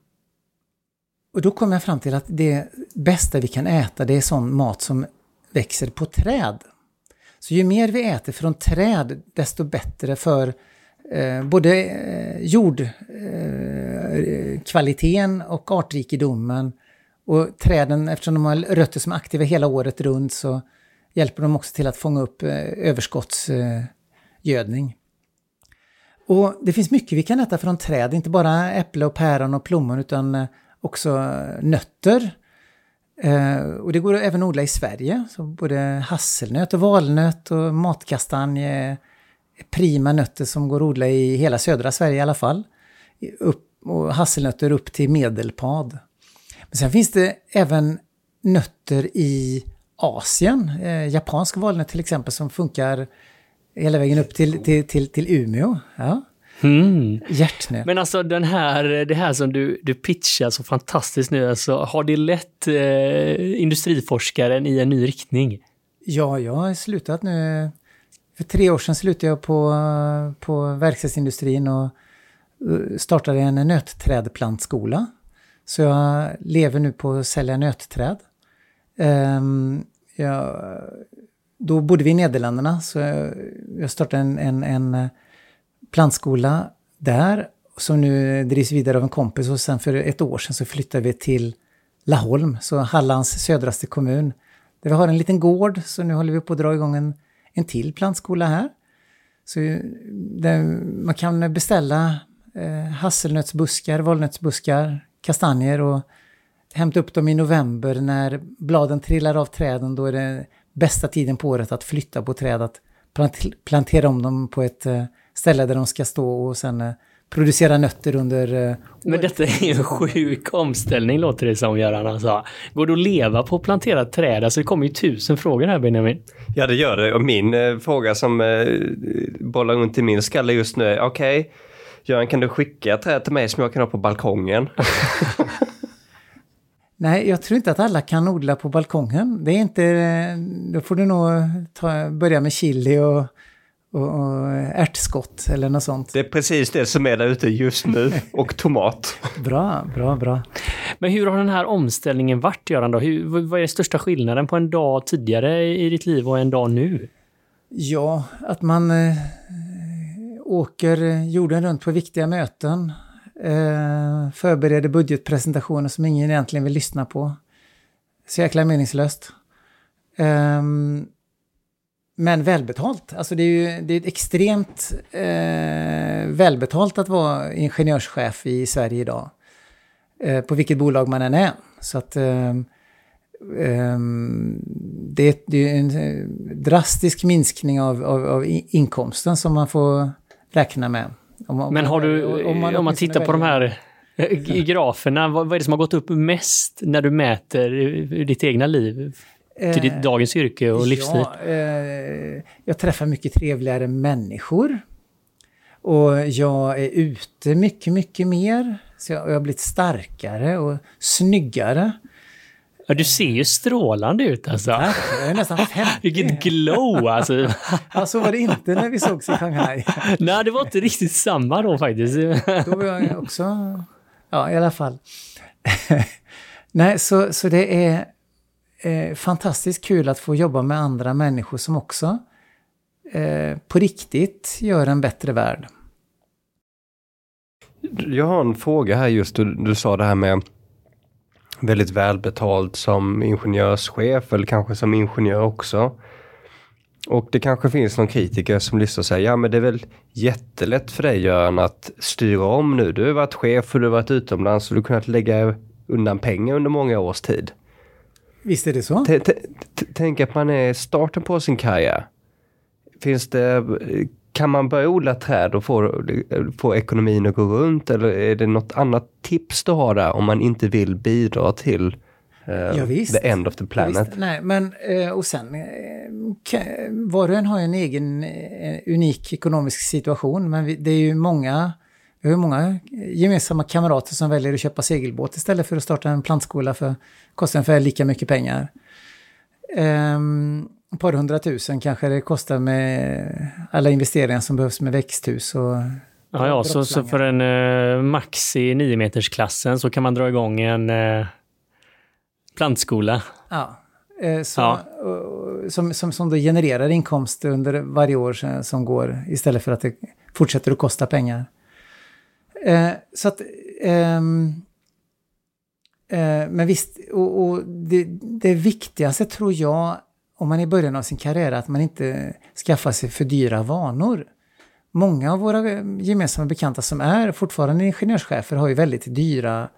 och då kom jag fram till att det bästa vi kan äta det är sån mat som växer på träd. Så ju mer vi äter från träd desto bättre för eh, både eh, jordkvaliteten eh, och artrikedomen. Och träden, eftersom de har rötter som är aktiva hela året runt så hjälper de också till att fånga upp eh, överskottsgödning. Och det finns mycket vi kan äta från träd, inte bara äpple och päron och plommon utan eh, också eh, nötter. Eh, och det går att även odla i Sverige, så både hasselnöt och valnöt och matkastanje är prima nötter som går att odla i hela södra Sverige i alla fall. Upp, och hasselnötter upp till medelpad. Men sen finns det även nötter i Asien, eh, japansk valnöt till exempel, som funkar hela vägen upp till, till, till, till Umeå. Ja. Mm. Hjärtnöt. Men alltså den här, det här som du, du pitchar så fantastiskt nu, alltså, har det lett eh, industriforskaren i en ny riktning? Ja, jag har slutat nu. För tre år sedan slutade jag på, på verkstadsindustrin och eh, startade en nötträdplantskola. Så jag lever nu på att sälja nötträd. Um, jag, då bodde vi i Nederländerna så jag, jag startade en, en, en plantskola där som nu drivs vidare av en kompis och sen för ett år sedan så flyttade vi till Laholm, så Hallands södraste kommun. Där vi har en liten gård, så nu håller vi på att dra igång en, en till plantskola här. Så man kan beställa eh, hasselnötsbuskar, valnötsbuskar, kastanjer och hämta upp dem i november när bladen trillar av träden. Då är det bästa tiden på året att flytta på träd, att plantera om dem på ett eh, ställe där de ska stå och sen eh, producera nötter under... Eh, Men detta är ju en sjuk omställning låter det som Göran. Alltså. Går det att leva på planterat träd? Alltså det kommer ju tusen frågor här Benjamin. Ja det gör det och min eh, fråga som eh, bollar runt i min skalle just nu är okej, okay, Göran kan du skicka träd till mig som jag kan ha på balkongen? Nej, jag tror inte att alla kan odla på balkongen. Det är inte... Eh, då får du nog ta, börja med chili och och, och ärtskott eller något sånt. Det är precis det som är där ute just nu. Och tomat. bra, bra, bra. Men hur har den här omställningen varit, Göran? Då? Hur, vad är den största skillnaden på en dag tidigare i ditt liv och en dag nu? Ja, att man eh, åker jorden runt på viktiga möten. Eh, förbereder budgetpresentationer som ingen egentligen vill lyssna på. Så jäkla meningslöst. Eh, men välbetalt. Alltså det är ju det är extremt eh, välbetalt att vara ingenjörschef i Sverige idag. Eh, på vilket bolag man än är. Så att eh, ehm, det, det, är en eh, drastisk minskning av, av, av, inkomsten som man får räkna med. Om Men har du, om man, om man tittar på de här eh, graferna, vad, vad är det som har gått upp mest när du mäter ditt egna liv? Till ditt eh, dagens yrke och livsstil? Ja, eh, jag träffar mycket trevligare människor. Och jag är ute mycket, mycket mer. Så jag, jag har blivit starkare och snyggare. Ja, du ser ju strålande ut alltså. Tack, jag är nästan 50. Vilket glow alltså. Ja, så var det inte när vi sågs i Shanghai. Nej, det var inte riktigt samma då faktiskt. Då var jag också... Ja, i alla fall. Nej, så, så det är eh, fantastiskt kul att få jobba med andra människor som också eh, på riktigt gör en bättre värld. Jag har en fråga här just, du, du sa det här med väldigt välbetalt som ingenjörschef eller kanske som ingenjör också. Och det kanske finns någon kritiker som lyssnar och säger, ja men det är väl jättelätt för dig Göran att styra om nu. Du har varit chef och du har varit utomlands och du har kunnat lägga undan pengar under många års tid. Visst är det så? T- Tänk att man är starten på sin karriär. Finns det, kan man börja odla träd och få, få ekonomin att gå runt eller är det något annat tips du har där om man inte vill bidra till eh, Ja, visst. the end of the Ja, planet? visst. Nej, men eh, och sen, var och en har ju en egen eh, unik ekonomisk situation, men det är ju många, vi har ju många gemensamma kamrater som väljer att köpa segelbåt istället för att starta en plantskola för kostar ungefär lika mycket pengar. Um, ett par hundratusen kanske det kostar med alla investeringar som behövs med växthus och Ja, ja så, så för en eh, max i 9 metersklassen så kan man dra igång en eh, plantskola. Ja. eh, Så, Ja. och- Som, som, som då genererar inkomst under varje år som går istället för att det fortsätter att kosta pengar. Eh, så att... ehm, eh, men visst, och, och det, det viktigaste tror jag om man är i början av sin karriär är att man inte skaffar sig för dyra vanor. Många av våra eh, gemensamma bekanta som är fortfarande ingenjörschefer har ju väldigt dyra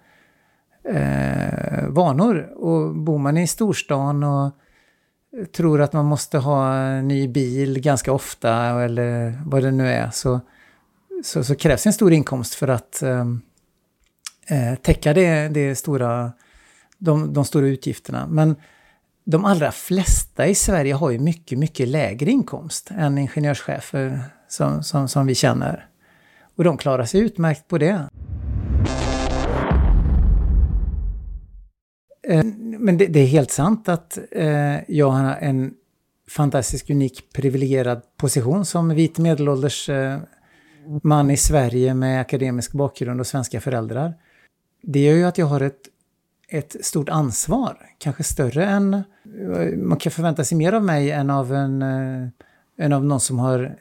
eh, vanor. Och bor man i storstan och tror att man måste ha en ny bil ganska ofta eller vad det nu är så, så, så krävs en stor inkomst för att ehm, eh, täcka det, det stora, de, de stora utgifterna. Men de allra flesta i Sverige har ju mycket, mycket lägre inkomst än ingenjörschefer som, som, som vi känner. Och de klarar sig utmärkt på det. Eh, men det, det är helt sant att eh, jag har en fantastisk, unik, privilegierad position som vit medelålders eh, man i Sverige med akademisk bakgrund och svenska föräldrar. Det gör ju att jag har ett, ett stort ansvar, kanske större än... Man kan förvänta sig mer av mig än av, en, eh, än av någon som har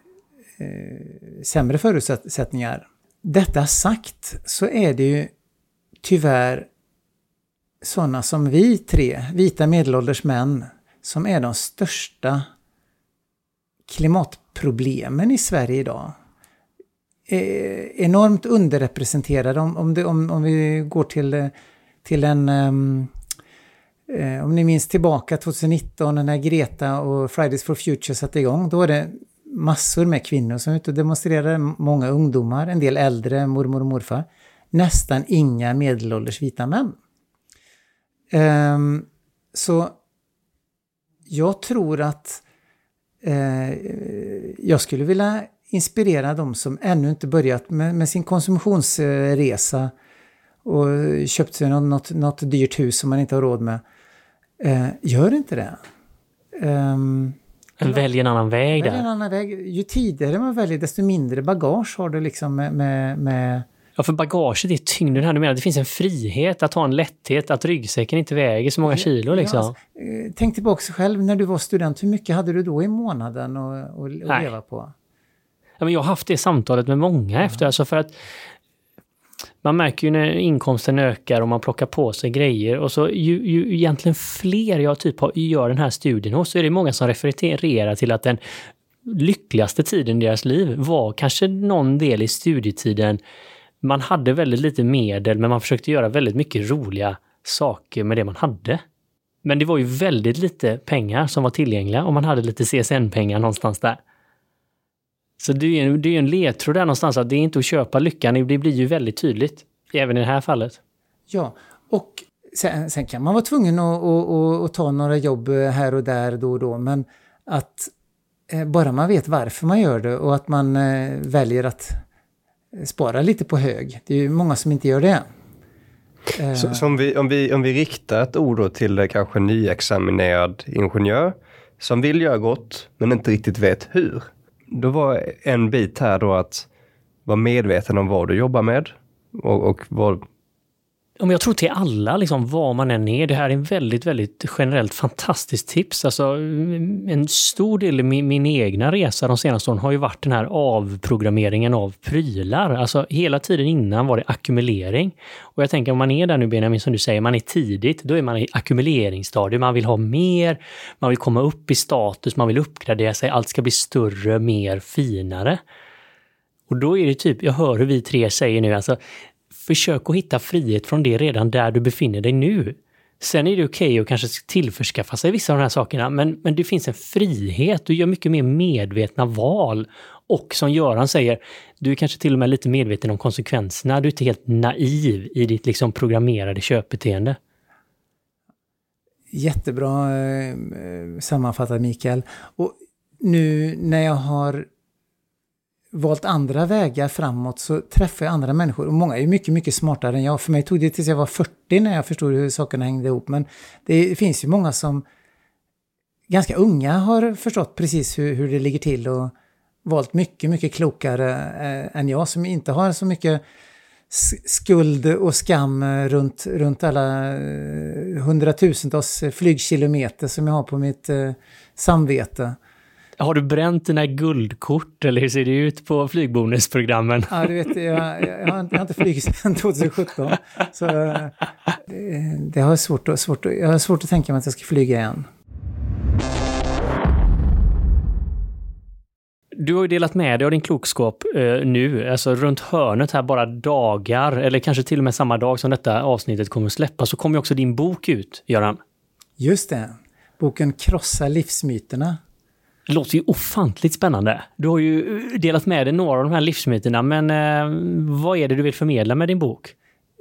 eh, sämre förutsättningar. Detta sagt så är det ju tyvärr sådana som vi tre, vita medelålders män, som är de största klimatproblemen i Sverige idag. Eh, enormt underrepresenterade om, om, det, om, om vi går till, eh, till en... Um, eh, om ni minns tillbaka 2019 när Greta och Fridays for Future satte igång, då var det massor med kvinnor som var ute och demonstrerade, många ungdomar, en del äldre, mormor och morfar. Nästan inga medelålders vita män. Um, så jag tror att uh, jag skulle vilja inspirera de som ännu inte börjat med, med sin konsumtionsresa och köpt sig något, något, något dyrt hus som man inte har råd med. Eh, gör inte det. Um, Välj en annan väg välj en där. annan väg. Ju tidigare man väljer, desto mindre bagage har du liksom med, med, med Ja, för bagaget är tyngden här. Du menar att det finns en frihet, att ha en lätthet, att ryggsäcken inte väger så många kilo liksom. Ja, eh, tänk tillbaka själv när du var student, hur mycket hade du då i månaden att, att, leva på? Ja, men jag har haft det samtalet med många efter, alltså för att man märker ju när inkomsten ökar och man plockar på sig grejer och så ju, ju egentligen fler jag typ har, gör den här studien hos så är det många som refererar till att den lyckligaste tiden i deras liv var kanske någon del i studietiden man hade väldigt lite medel men man försökte göra väldigt mycket roliga saker med det man hade. Men det var ju väldigt lite pengar som var tillgängliga om man hade lite CSN-pengar någonstans där. Så det är ju en, det är en ledtråd där någonstans att det är inte att köpa lyckan, det blir ju väldigt tydligt. Även i det här fallet. Ja, och sen, sen kan man vara tvungen att, att, att, att ta några jobb här och där då och då, men att eh, bara man vet varför man gör det och att man eh, väljer att spara lite på hög. Det är ju många som inte gör det. Eh, Så, så om, vi, om, vi, om vi riktar ett ord då till eh, kanske nyexaminerad ingenjör som vill göra gott men inte riktigt vet hur. Då var en bit här då att vara medveten om vad du jobbar med och, och vad, om jag tror till alla, liksom, var man än är, det här är en väldigt, väldigt generellt fantastiskt tips. Alltså, mm, en stor del i min, min egna resa de senaste åren har ju varit den här avprogrammeringen av prylar. Alltså hela tiden innan var det ackumulering. Och jag tänker om man är där nu Benjamin, som du säger, man är tidigt, då är man i ackumuleringsstadiet. Man vill ha mer, man vill komma upp i status, man vill uppgradera sig, allt ska bli större, mer, finare. Och då är det typ, jag hör hur vi tre säger nu, alltså försök att hitta frihet från det redan där du befinner dig nu. Sen är det okej att kanske tillförskaffa sig vissa av de här sakerna, men, men det finns en frihet. Du gör mycket mer medvetna val. Och som Göran säger, du är kanske till och med lite medveten om konsekvenserna. Du är inte helt naiv i ditt liksom programmerade köpbeteende. Jättebra eh, sammanfattat Mikael. Och nu när jag har valt andra vägar framåt så träffar jag andra människor. Och många är mycket, mycket smartare än jag. För mig tog det tills jag var 40 när jag förstod hur sakerna hängde ihop. Men det finns ju många som ganska unga har förstått precis hur, hur det ligger till och valt mycket, mycket klokare eh, än jag som inte har så mycket skuld och skam runt, runt alla eh, hundratusentals flygkilometer som jag har på mitt eh, samvete. Har du bränt dina guldkort eller hur ser det ut på flygbonusprogrammen? Ja, du vet, jag, jag, har, inte- jag har inte flugit sedan 2017. Så eh, det har svårt, att- svårt, jag har svårt att tänka mig att jag ska flyga igen. Du har ju delat med dig av din klokskap eh, nu, alltså runt hörnet här bara dagar, eller kanske till och med samma dag som detta avsnittet kommer att släppas, så kommer också din bok ut, Göran. Just det. Boken Krossa livsmyterna. Det låter ju ofantligt spännande. Du har ju eh, delat med dig några av de här livsmyterna, men eh, vad är det du vill förmedla med din bok?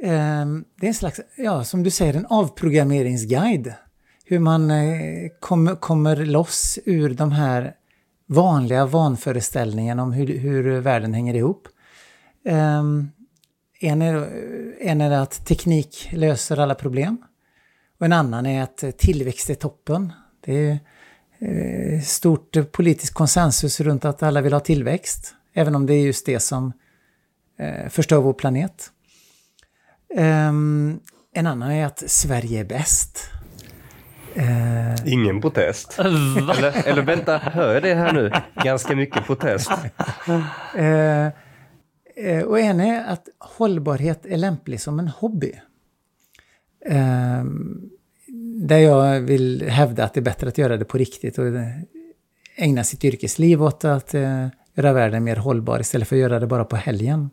Eh, Det är en slags, ja som du säger, en avprogrammeringsguide. Hur man eh, kommer, kommer loss ur de här vanliga vanföreställningarna om hur, hur världen hänger ihop. Ehm, en är, en är att teknik löser alla problem. Och en annan är att tillväxt är toppen. Det är stort eh, politisk konsensus runt att alla vill ha tillväxt. Även om det är just det som eh, förstör vår planet. Ehm, en annan är att Sverige är bäst. Eh, ingen protest. Eller, eller vänta, hör jag det här nu? Ganska mycket protest. och en är att hållbarhet är lämplig som en hobby. Där jag vill hävda att det är bättre att göra det på riktigt och ägna sitt yrkesliv åt att eh, göra världen mer hållbar istället för att göra det bara på helgen.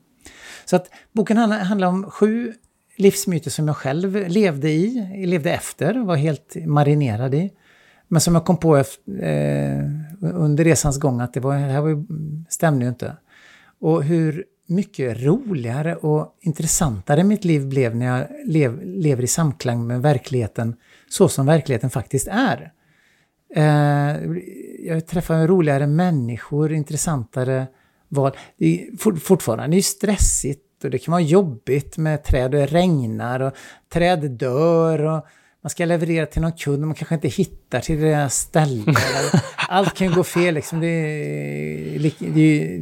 Så att boken handlar, handlar om sju livsmyter som jag själv levde i, levde efter, var helt marinerad i. Men som jag kom på efter, eh, under resans gång att det, var, det här var, ju- stämde ju inte. Och hur mycket roligare och intressantare mitt liv blev när jag lev, lever i samklang med verkligheten så som verkligheten faktiskt är. Eh, jag träffar roligare människor, intressantare val. Det är fort, fortfarande är stressigt och det kan vara jobbigt med träd och det regnar och träd dör och man ska leverera till någon kund och man kanske inte hittar till det stället. Allt kan gå fel liksom. Det är, det är,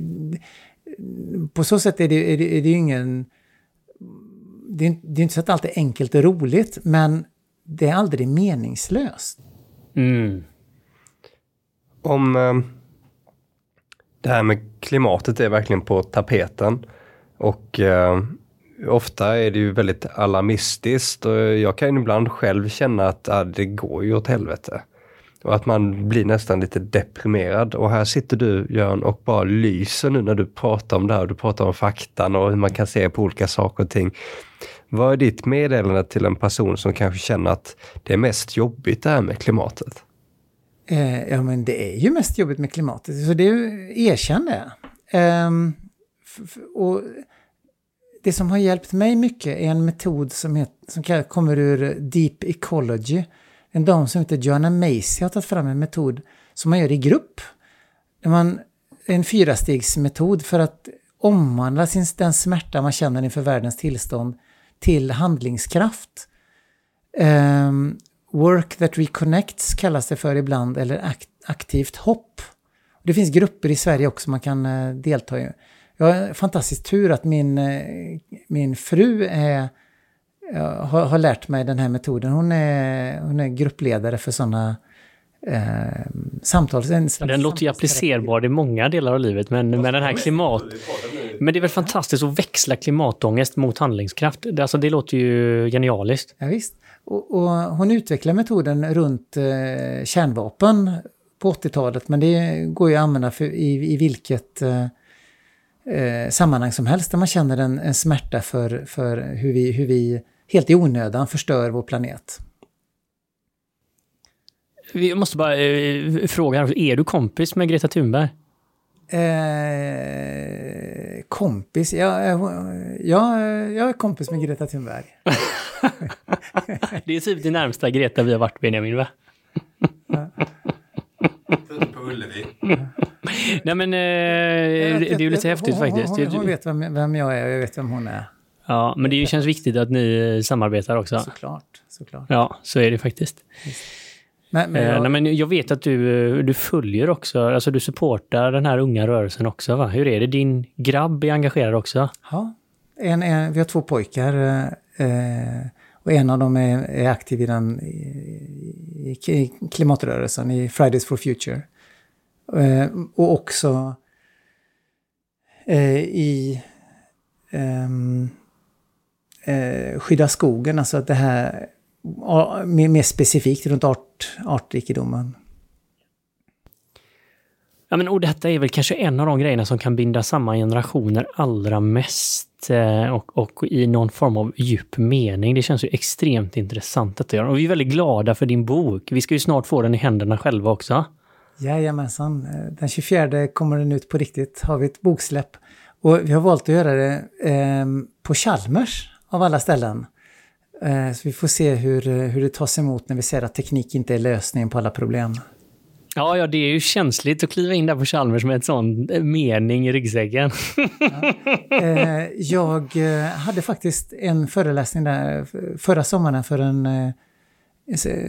på så sätt är det, är det, är det ingen... Det är, det är inte så att allt är enkelt och roligt, men det är aldrig meningslöst. Mm. Om eh, det här med klimatet är verkligen på tapeten. Och eh, ofta är det ju väldigt alarmistiskt och jag kan ju ibland själv känna att ah, det går ju åt helvete. Och att man blir nästan lite deprimerad. Och här sitter du Jörn och bara lyser nu när du pratar om det här. Du pratar om faktan och hur man kan se på olika saker och ting. Vad är ditt meddelande till en person som kanske känner att det är mest jobbigt det här med klimatet? Eh, ja, men det är ju mest jobbigt med klimatet, så det är ju, erkänn det. Eh, och det som har hjälpt mig mycket är en metod som, heter, som kommer ur Deep Ecology. En dam som heter Joanna Macy har tagit fram en metod som man gör i grupp. Där man, en fyrastegsmetod för att omvandla sin, den smärta man känner inför världens tillstånd till handlingskraft. Um, work that reconnects kallas det för ibland, eller akt aktivt hopp. Det finns grupper i Sverige också man kan uh, delta i. Jag har fantastisk tur att min, uh, min fru är, uh, har, har, lärt mig den här metoden. Hon är, hon är gruppledare för sådana eh, samtal. Den låter ju applicerbar i många delar av livet, men med den här klimat... Men det är väl fantastiskt att växla klimatångest mot handlingskraft. Det, alltså, det låter ju genialiskt. Ja, visst. Och, och hon utvecklar metoden runt eh, kärnvapen på 80-talet, men det går ju att använda för, i, i vilket eh, eh, sammanhang som helst där man känner en, en smärta för, för hur, vi, hur vi helt i onödan förstör vår planet. Vi måste bara eh, fråga, är du kompis med Greta Thunberg? Eh, kompis? Ja, ja, jag är kompis med Greta Thunberg. det är typ det närmsta Greta vi har varit, Benjamin, va? på Ullevi. Nej men, eh, det är ju lite häftigt hon, faktiskt. Hon, hon vet vem, vem jag är och jag vet vem hon är. Ja, men det känns viktigt att ni samarbetar också. Såklart, såklart. Ja, så är det faktiskt. Just. Men, men, jag... Eh, nej, men jag vet att du, du följer också, alltså du supportar den här unga rörelsen också va? Hur är det? Din grabb är engagerad också? Ja, en, en, vi har två pojkar eh, och en av dem är, är aktiv i den i, i klimatrörelsen, i Fridays for Future. Eh, och också eh, i ehm, eh, Skydda skogen, alltså att det här mer, mer specifikt runt art, artrikedomen. Ja, men, och detta är väl kanske en av de grejerna som kan binda samman generationer allra mest eh, och, och, i någon form av djup mening. Det känns ju extremt intressant att göra. Och vi är väldigt glada för din bok. Vi ska ju snart få den i händerna själva också. Jajamensan. Den 24 kommer den ut på riktigt. Har vi ett boksläpp. Och vi har valt att göra det eh, på Chalmers av alla ställen. Eh, så vi får se hur, hur det tas emot när vi ser att teknik inte är lösningen på alla problem. Ja, ja, det är ju känsligt att kliva in där på Chalmers med en sån eh, mening i ryggsäcken. Ja. Eh, jag hade faktiskt en föreläsning där förra sommaren för en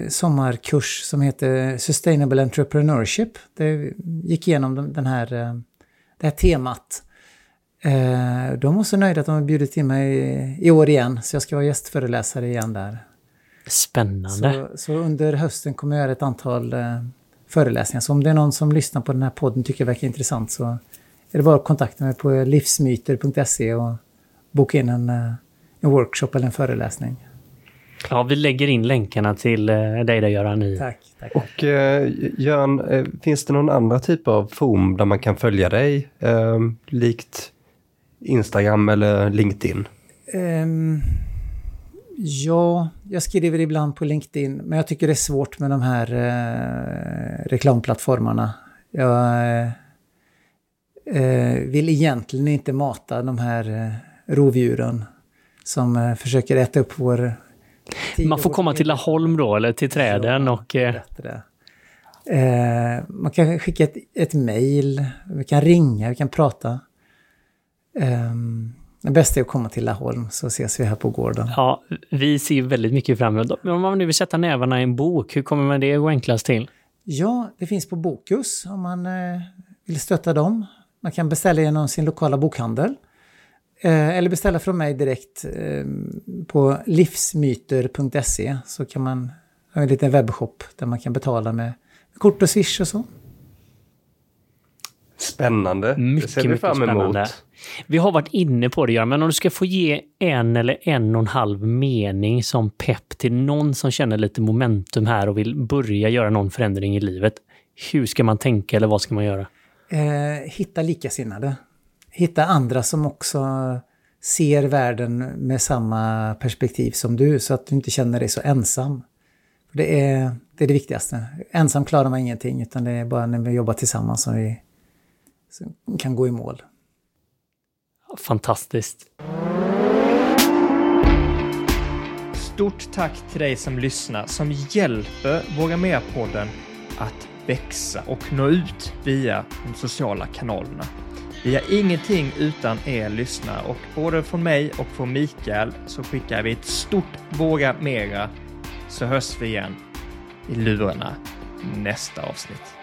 sommarkurs som heter Sustainable Entrepreneurship. Det gick igenom den här, det här temat. Eh, de var så nöjda att de har bjudit in mig i år igen, så jag ska vara gästföreläsare igen där. Spännande. Så, så under hösten kommer jag göra ett antal eh, föreläsningar. Så om det är någon som lyssnar på den här podden tycker det verkar intressant så är det bara att kontakta mig på livsmyter.se och boka in en, eh, en workshop eller en föreläsning. Ja, vi lägger in länkarna till dig där Göran i. Tack. tack. Och eh, Göran, finns det någon andra typ av forum där man kan följa dig? Eh, likt Instagram eller LinkedIn? Um, ja, jag skriver ibland på LinkedIn, men jag tycker det är svårt med de här uh, reklamplattformarna. Jag uh, vill egentligen inte mata de här uh, rovdjuren som uh, försöker äta upp vår Man får komma till Laholm då, eller till träden och... man kan skicka ett, ett mejl, vi kan ringa, vi kan prata. Um, det bästa är att komma till Laholm så ses vi här på gården. Ja, vi ser väldigt mycket fram emot Men om man nu vill sätta nävarna i en bok, hur kommer man det gå enklast till? Ja, det finns på Bokus om man eh, vill stötta dem. Man kan beställa genom sin lokala bokhandel. Eh, eller beställa från mig direkt eh, på livsmyter.se så kan man ha en liten webbshop där man kan betala med kort och swish och så. Spännande. Mycket, det ser vi fram emot. Spännande. Vi har varit inne på det, Göran, men om du ska få ge en eller en och en halv mening som pepp till någon som känner lite momentum här och vill börja göra någon förändring i livet. Hur ska man tänka eller vad ska man göra? Eh, hitta likasinnade. Hitta andra som också ser världen med samma perspektiv som du så att du inte känner dig så ensam. Det är det, är det viktigaste. Ensam klarar man ingenting utan det är bara när vi jobbar tillsammans som vi kan gå i mål. Fantastiskt. Stort tack till dig som lyssnar som hjälper Våga Mer-podden att växa och nå ut via de sociala kanalerna. Vi har ingenting utan er lyssnare och både från mig och från Mikael så skickar vi ett stort våga mera så hörs vi igen i lurarna nästa avsnitt.